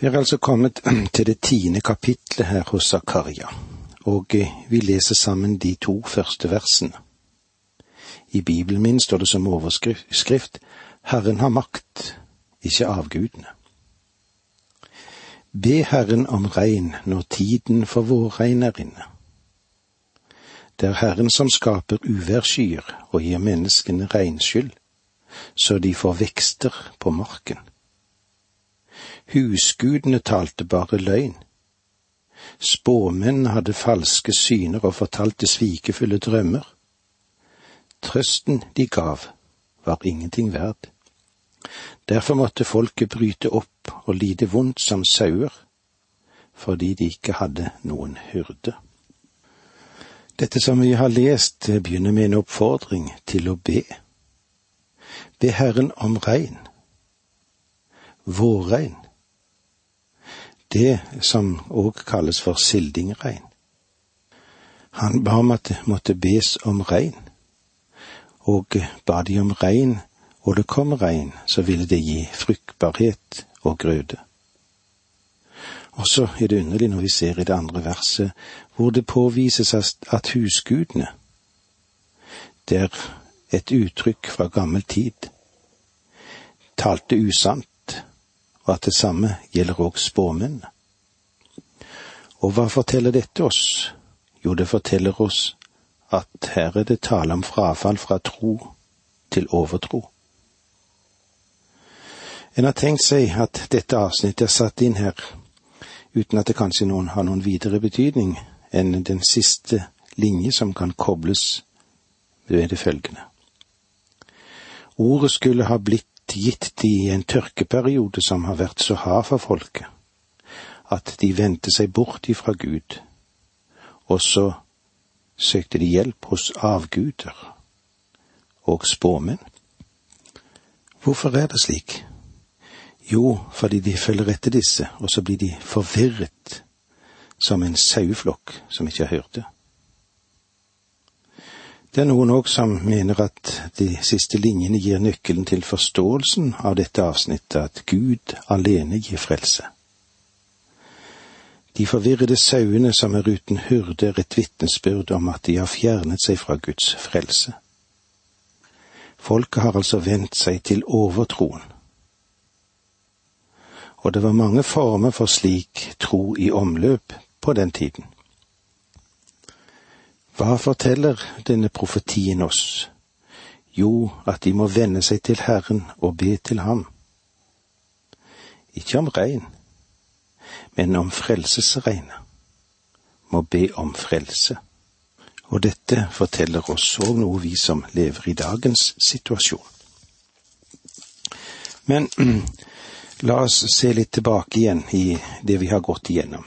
Vi er altså kommet til det tiende kapitlet her hos Zakaria, og vi leser sammen de to første versene. I Bibelen min står det som overskrift Herren har makt, ikke avgudene. Be Herren om regn når tiden for vårregn er inne. Det er Herren som skaper uværsskyer og gir menneskene regnskyld, så de får vekster på marken. Husgudene talte bare løgn. Spåmennene hadde falske syner og fortalte svikefulle drømmer. Trøsten de gav, var ingenting verd. Derfor måtte folket bryte opp og lide vondt som sauer, fordi de ikke hadde noen hyrde. Dette som vi har lest, begynner med en oppfordring til å be. Be Herren om regn. Vårregn det som òg kalles for sildingregn. Han ba om at det måtte bes om regn, og ba de om regn, og det kom regn, så ville det gi fruktbarhet og grøde. Og så er det underlig når vi ser i det andre verset, hvor det påvises at husgudene, det er et uttrykk fra gammel tid, talte usant og at det samme gjelder òg spåmennene. Og hva forteller dette oss? Jo, det forteller oss at her er det tale om frafall fra tro til overtro. En har tenkt seg at dette avsnittet er satt inn her uten at det kanskje noen har noen videre betydning enn den siste linje som kan kobles ved det følgende. Ordet skulle ha blitt gitt de i en tørkeperiode som har vært så hard for folket, at de vendte seg bort ifra Gud, og så søkte de hjelp hos avguder og spåmenn. Hvorfor er det slik? Jo, fordi de følger etter disse, og så blir de forvirret som en saueflokk som ikke har hørt det. Det er noen òg som mener at de siste linjene gir nøkkelen til forståelsen av dette avsnittet, at Gud alene gir frelse. De forvirrede sauene som er uten hyrde, er et vitnesbyrd om at de har fjernet seg fra Guds frelse. Folket har altså vendt seg til overtroen. Og det var mange former for slik tro i omløp på den tiden. Hva forteller denne profetien oss? Jo, at de må vende seg til Herren og be til Ham. Ikke om regn, men om frelsesregnet. Må be om frelse. Og dette forteller oss òg noe vi som lever i dagens situasjon. Men la oss se litt tilbake igjen i det vi har gått igjennom.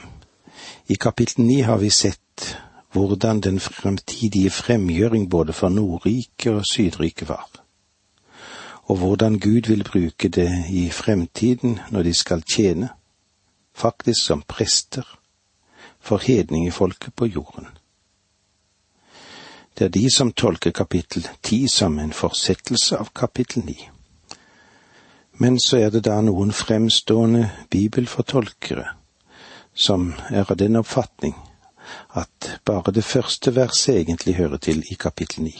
I kapittel ni har vi sett hvordan den fremtidige fremgjøring både for Nordriket og Sydriket var, og hvordan Gud vil bruke det i fremtiden når de skal tjene, faktisk som prester, for hedningefolket på jorden. Det er de som tolker kapittel ti som en fortsettelse av kapittel ni. Men så er det da noen fremstående bibelfortolkere som er av den oppfatning at bare det første verset egentlig hører til i kapittel ni.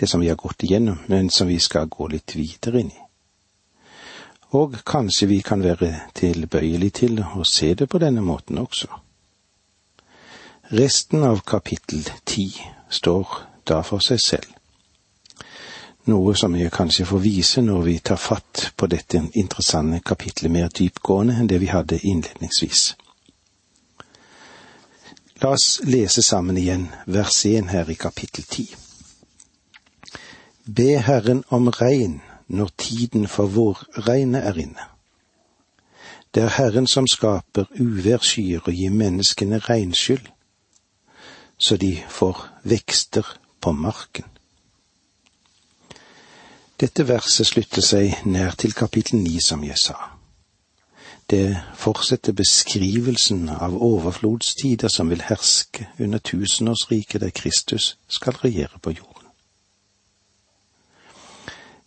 Det som vi har gått igjennom, men som vi skal gå litt videre inn i. Og kanskje vi kan være tilbøyelig til å se det på denne måten også. Resten av kapittel ti står da for seg selv. Noe som jeg kanskje får vise når vi tar fatt på dette interessante kapitlet mer dypgående enn det vi hadde innledningsvis. La oss lese sammen igjen vers 1 her i kapittel 10. Be Herren om regn når tiden for vårregnet er inne. Det er Herren som skaper uværsskyer og gir menneskene regnskyld, så de får vekster på marken. Dette verset slutter seg nær til kapittel ni, som jeg sa. Det fortsetter beskrivelsen av overflodstider som vil herske under tusenårsriket der Kristus skal regjere på jorden.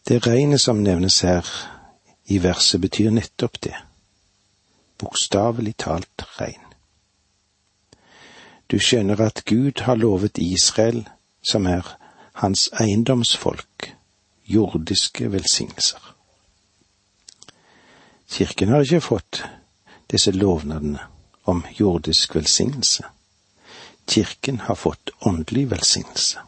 Det regnet som nevnes her i verset, betyr nettopp det. bokstavelig talt regn. Du skjønner at Gud har lovet Israel, som er hans eiendomsfolk, jordiske velsignelser. Kirken har ikke fått disse lovnadene om jordisk velsignelse. Kirken har fått åndelig velsignelse.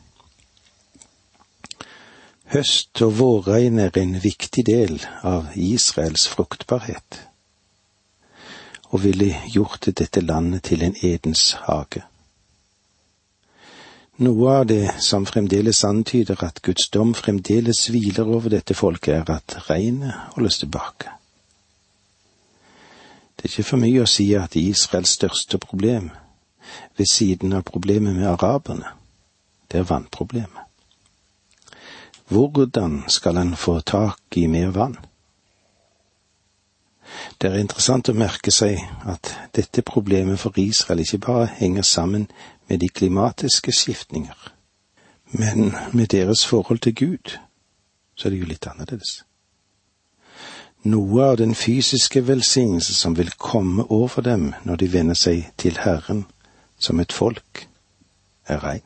Høst- og vårregn er en viktig del av Israels fruktbarhet, og ville gjort dette landet til en Edens hage. Noe av det som fremdeles antyder at Guds dom fremdeles hviler over dette folket, er at regnet holdes tilbake. Det er ikke for mye å si at Israels største problem, ved siden av problemet med araberne, det er vannproblemet. Hvordan skal en få tak i mer vann? Det er interessant å merke seg at dette problemet for Israel ikke bare henger sammen med de klimatiske skiftninger, men med deres forhold til Gud, så er det jo litt annerledes. Noe av den fysiske velsignelse som vil komme over dem når de vender seg til Herren som et folk, er regn.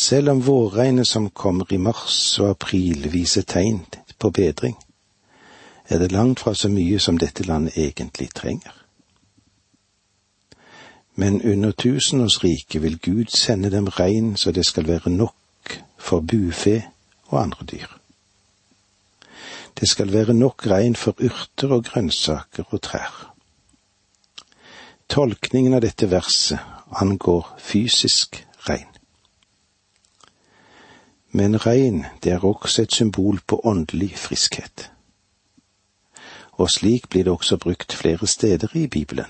Selv om vårregnet som kommer i mars og april viser tegn på bedring, er det langt fra så mye som dette landet egentlig trenger. Men under tusenårsriket vil Gud sende dem regn så det skal være nok for bufe og andre dyr. Det skal være nok regn for urter og grønnsaker og trær. Tolkningen av dette verset angår fysisk regn. Men regn, det er også et symbol på åndelig friskhet. Og slik blir det også brukt flere steder i Bibelen.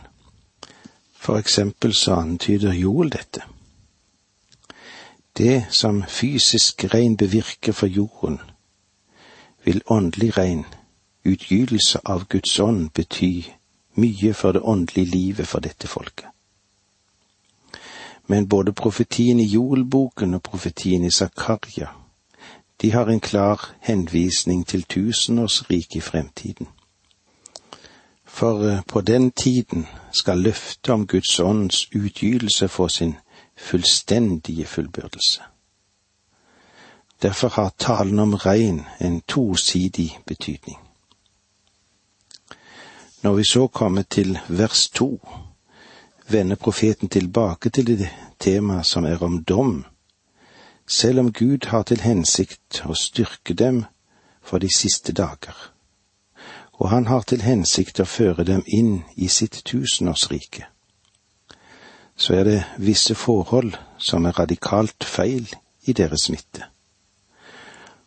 For eksempel så antyder Joel dette. Det som fysisk regn bevirker for jorden, vil åndelig regn, utgytelse av Guds ånd, bety mye for det åndelige livet for dette folket. Men både profetien i Joelboken og profetien i Zakaria, de har en klar henvisning til tusenårsriket i fremtiden. For eh, på den tiden skal løftet om Guds ånds utgytelse få sin fullstendige fullbyrdelse. Derfor har talen om regn en tosidig betydning. Når vi så kommer til vers to, vender profeten tilbake til det temaet som er om dom, selv om Gud har til hensikt å styrke dem for de siste dager, og han har til hensikt å føre dem inn i sitt tusenårsrike. Så er det visse forhold som er radikalt feil i deres midte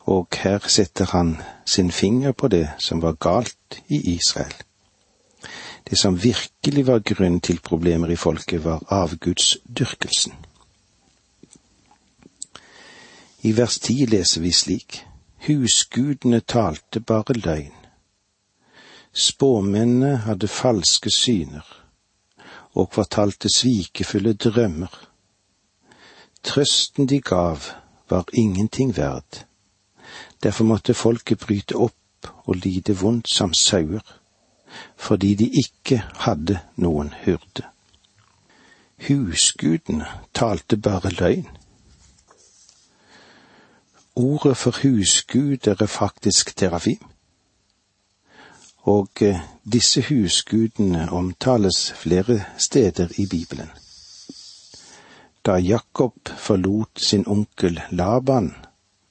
og her setter han sin finger på det som var galt i Israel. Det som virkelig var grunn til problemer i folket, var avgudsdyrkelsen. I vers ti leser vi slik, husgudene talte bare løgn. Spåmennene hadde falske syner og fortalte svikefulle drømmer. Trøsten de gav, var ingenting verd Derfor måtte folket bryte opp og lide vondt som sauer, fordi de ikke hadde noen hyrde. Husgudene talte bare løgn. Ordet for husgud er faktisk terafim, og eh, disse husgudene omtales flere steder i Bibelen. Da Jakob forlot sin onkel Laban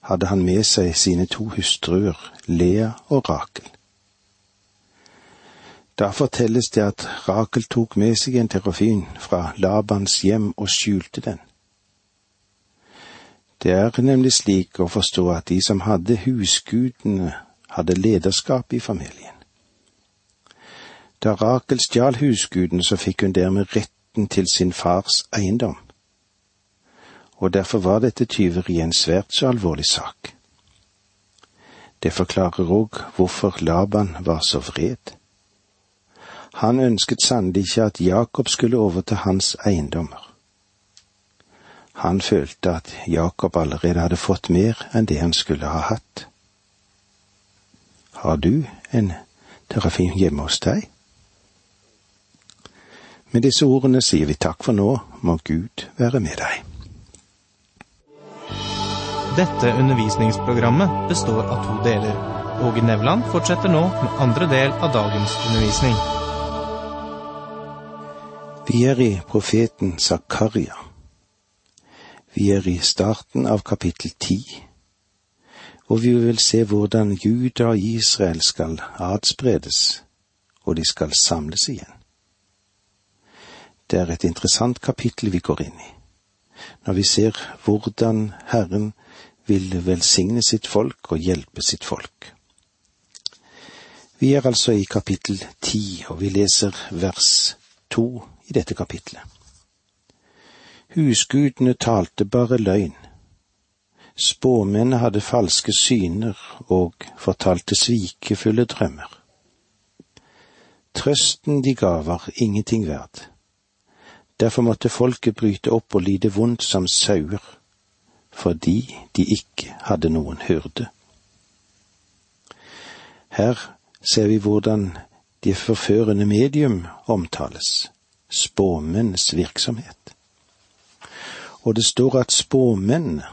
hadde han med seg sine to hustruer, Lea og Rakel. Da fortelles det at Rakel tok med seg en terrafin fra Labans hjem og skjulte den. Det er nemlig slik å forstå at de som hadde husgudene, hadde lederskap i familien. Da Rakel stjal husguden, så fikk hun dermed retten til sin fars eiendom og derfor var dette tyveriet en svært så alvorlig sak. Det forklarer òg hvorfor Laban var så vred. Han ønsket sannelig ikke at Jakob skulle overta hans eiendommer. Han følte at Jakob allerede hadde fått mer enn det han skulle ha hatt. Har du en terrafin hjemme hos deg? Med disse ordene sier vi takk for nå, må Gud være med deg. Dette undervisningsprogrammet består av to deler. Åge Nevland fortsetter nå med andre del av dagens undervisning. Vi er i profeten Zakaria. Vi er i starten av kapittel ti og vi vil se hvordan Juda og Israel skal adspredes, og de skal samles igjen. Det er et interessant kapittel vi går inn i, når vi ser hvordan Herren vil velsigne sitt folk og hjelpe sitt folk. Vi er altså i kapittel ti, og vi leser vers to i dette kapitlet. Husgudene talte bare løgn Spåmennene hadde falske syner og fortalte svikefulle drømmer. Trøsten de ga var ingenting verd. Derfor måtte folket bryte opp og lide vondt som sauer, fordi de ikke hadde noen hyrde. Her ser vi hvordan det forførende medium omtales, spåmenns virksomhet. Og det står at spåmennene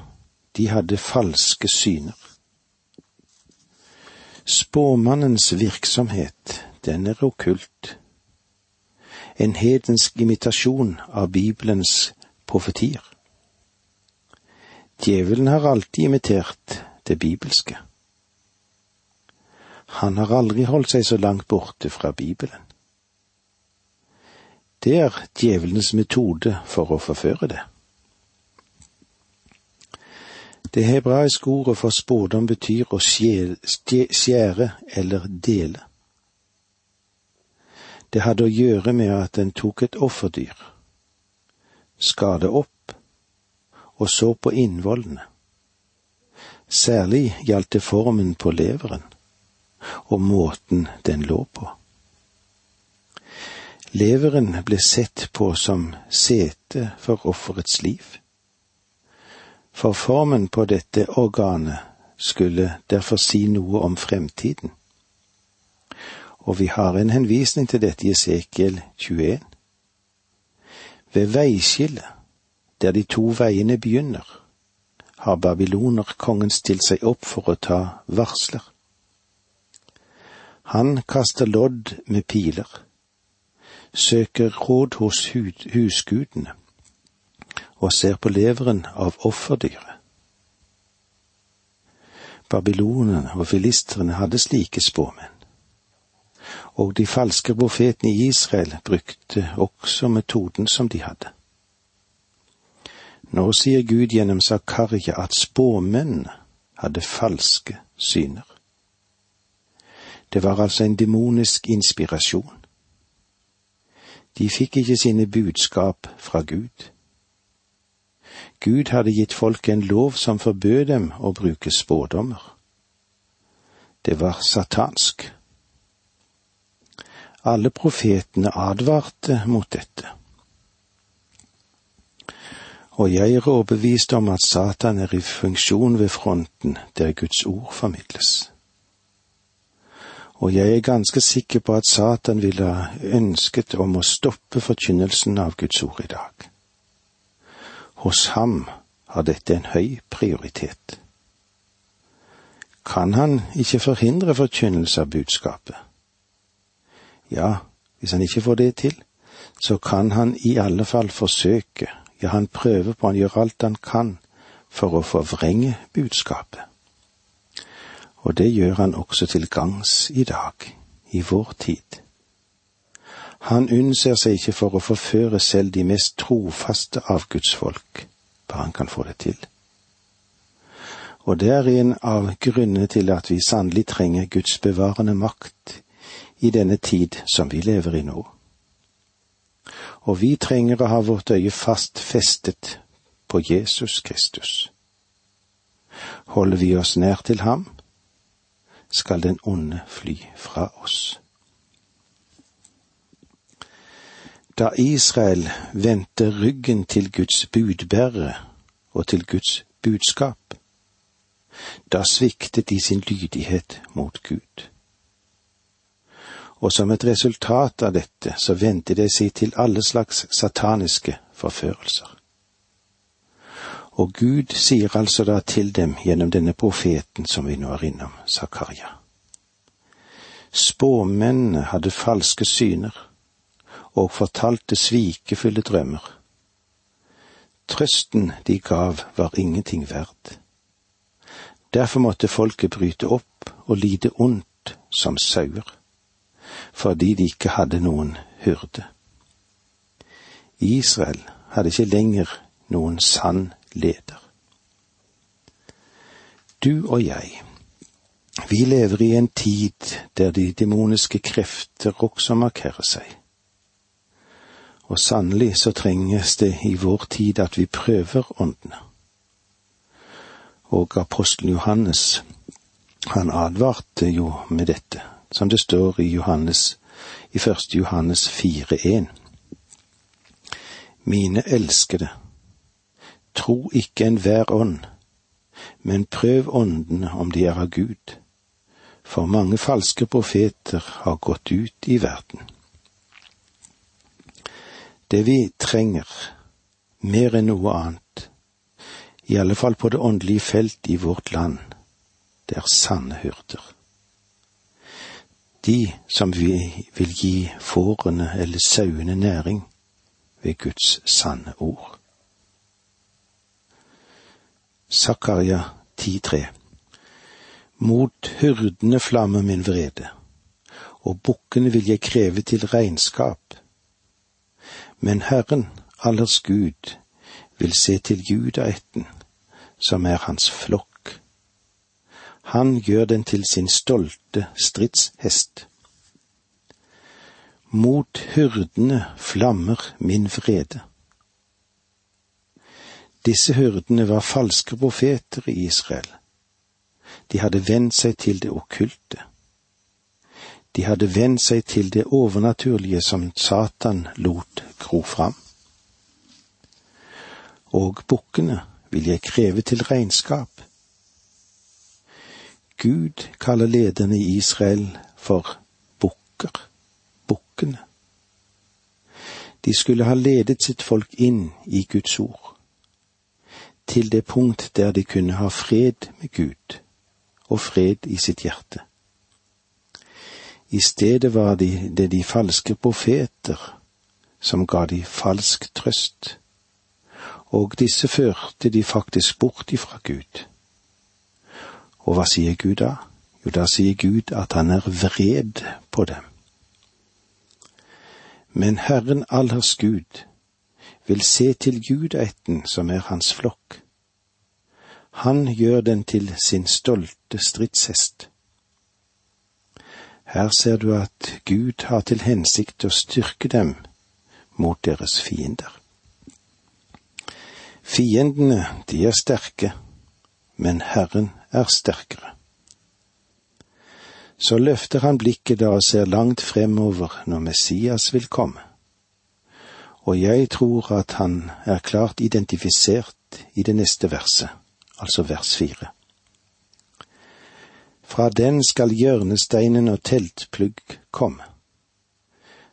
de hadde falske syner. Spåmannens virksomhet, den er okkult. En hedensk imitasjon av Bibelens profetier. Djevelen har alltid imitert det bibelske. Han har aldri holdt seg så langt borte fra Bibelen. Det er djevelens metode for å forføre det. Det hebraiske ordet for spådom betyr å skjære eller dele. Det hadde å gjøre med at en tok et offerdyr, skade opp og så på innvollene. Særlig gjaldt det formen på leveren og måten den lå på. Leveren ble sett på som sete for offerets liv for formen på dette organet skulle derfor si noe om fremtiden. Og vi har en henvisning til dette i Esekiel 21. Ved veiskillet, der de to veiene begynner, har babylonerkongen stilt seg opp for å ta varsler. Han kaster lodd med piler, søker råd hos husgudene og ser på leveren av offerdyret. Babylonene og filistrene hadde slike spåmenn. Og de falske profetene i Israel brukte også metoden som de hadde. Nå sier Gud gjennom Zakaria at spåmenn hadde falske syner. Det var altså en demonisk inspirasjon. De fikk ikke sine budskap fra Gud. Gud hadde gitt folket en lov som forbød dem å bruke spådommer. Det var satansk. Alle profetene advarte mot dette. Og jeg er overbevist om at Satan er i funksjon ved fronten der Guds ord formidles. Og jeg er ganske sikker på at Satan ville ha ønsket om å stoppe forkynnelsen av Guds ord i dag. Hos ham har dette en høy prioritet. Kan han ikke forhindre forkynnelse av budskapet? Ja, hvis han ikke får det til, så kan han i alle fall forsøke, ja, han prøver på, han gjør alt han kan for å forvrenge budskapet. Og det gjør han også til gangs i dag, i vår tid. Han unnser seg ikke for å forføre selv de mest trofaste av Guds folk, bare han kan få det til. Og det er en av grunnene til at vi sannelig trenger Guds bevarende makt i denne tid som vi lever i nå. Og vi trenger å ha vårt øye fast festet på Jesus Kristus. Holder vi oss nær til ham, skal den onde fly fra oss. Da Israel vendte ryggen til Guds budbærere og til Guds budskap, da sviktet de sin lydighet mot Gud. Og som et resultat av dette så vendte de seg til alle slags sataniske forførelser. Og Gud sier altså da til dem gjennom denne profeten som vi nå er innom, Zakaria. Spåmennene hadde falske syner og fortalte svikefulle drømmer. Trøsten de gav var ingenting verd. Derfor måtte folket bryte opp og lide ondt som sauer, fordi de ikke hadde noen hyrde. Israel hadde ikke lenger noen sann leder. Du og jeg, vi lever i en tid der de demoniske krefter også markerer seg. Og sannelig så trenges det i vår tid at vi prøver åndene og apostelen Johannes, han advarte jo med dette, som det står i Johannes, i første Johannes 4,1. Mine elskede, tro ikke enhver ånd, men prøv åndene om de er av Gud, for mange falske profeter har gått ut i verden. Det vi trenger, mer enn noe annet, i alle fall på det åndelige felt i vårt land, det er sanne hyrder. De som vi vil gi fårene eller sauene næring ved Guds sanne ord. Zakaria 10,3 Mot hyrdene flammer min vrede, og bukkene vil jeg kreve til regnskap. Men Herren, allers Gud, vil se til Judaetten, som er hans flokk. Han gjør den til sin stolte stridshest. Mot hyrdene flammer min vrede. Disse hyrdene var falske profeter i Israel. De hadde vendt seg til det okkulte. De hadde vendt seg til det overnaturlige som Satan lot gro fram og bukkene vil jeg kreve til regnskap. Gud kaller lederne i Israel for bukker, bukkene. De skulle ha ledet sitt folk inn i Guds ord, til det punkt der de kunne ha fred med Gud og fred i sitt hjerte. I stedet var de, det de falske profeter som ga de falsk trøst og disse førte de faktisk bort ifra Gud. Og hva sier Gud da? Jo, da sier Gud at han er vred på dem. Men Herren allers Gud vil se til Gudætten som er hans flokk. Han gjør den til sin stolte stridshest. Her ser du at Gud har til hensikt å styrke dem mot deres fiender. Fiendene, de er sterke, men Herren er sterkere. Så løfter han blikket da og ser langt fremover når Messias vil komme. Og jeg tror at han er klart identifisert i det neste verset, altså vers fire. Fra den skal hjørnesteinen og teltplugg komme.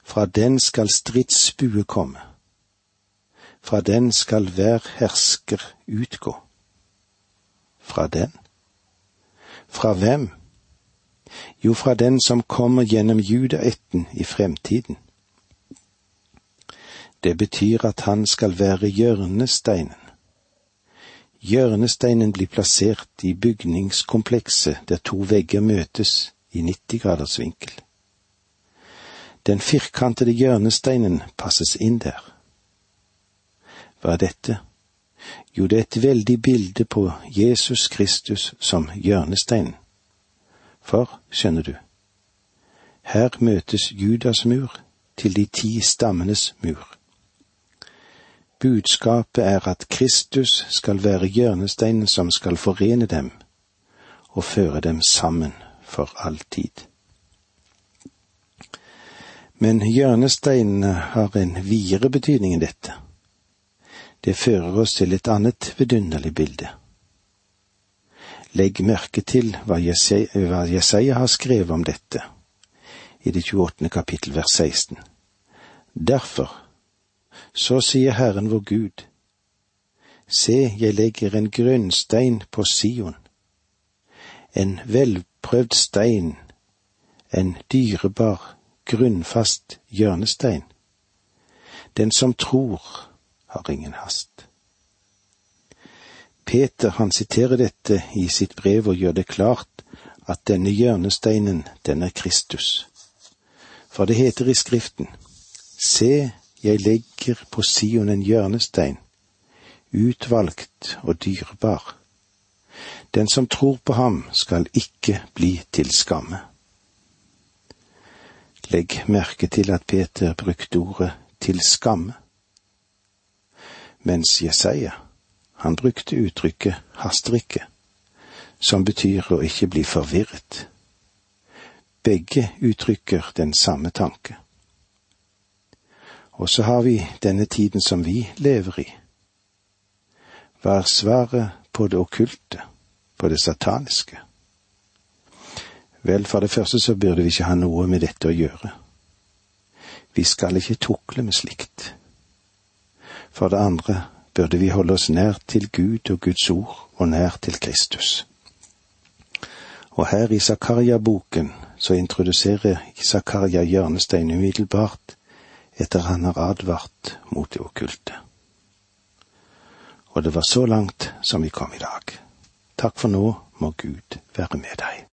Fra den skal stridsbue komme fra den skal hver hersker utgå. Fra den? Fra hvem? Jo, fra den som kommer gjennom judaætten i fremtiden. Det betyr at han skal være hjørnesteinen. Hjørnesteinen blir plassert i bygningskomplekset der to vegger møtes i 90 graders vinkel. Den firkantede hjørnesteinen passes inn der. Hva er dette? Jo, det er et veldig bilde på Jesus Kristus som hjørnestein. For, skjønner du, her møtes Judas mur til de ti stammenes mur. Budskapet er at Kristus skal være hjørnesteinen som skal forene dem og føre dem sammen for all tid. Men hjørnesteinene har en videre betydning enn dette. Det fører oss til et annet vidunderlig bilde. Legg merke til hva Jesaja har skrevet om dette. i det 28. kapittel vers 16. Derfor, så sier Herren vår Gud, se, jeg legger en grunnstein på Sion, en velprøvd stein, en dyrebar, grunnfast hjørnestein. Den som tror, har ingen hast. Peter han siterer dette i sitt brev og gjør det klart at denne hjørnesteinen, den er Kristus. For det heter i Skriften, Se, jeg legger på Sion en hjørnestein, utvalgt og dyrebar. Den som tror på ham, skal ikke bli til skamme. Legg merke til at Peter brukte ordet til skamme, mens Jesaja, han brukte uttrykket haster ikke, som betyr å ikke bli forvirret. Begge uttrykker den samme tanke. Og så har vi denne tiden som vi lever i. Er svaret på det okkulte, på det sataniske? Vel, for det første så burde vi ikke ha noe med dette å gjøre. Vi skal ikke tukle med slikt. For det andre burde vi holde oss nær til Gud og Guds ord og nær til Kristus. Og her i Zakaria-boken så introduserer Zakaria hjørnestein umiddelbart etter han har advart mot det okkulte. Og det var så langt som vi kom i dag. Takk for nå må Gud være med deg.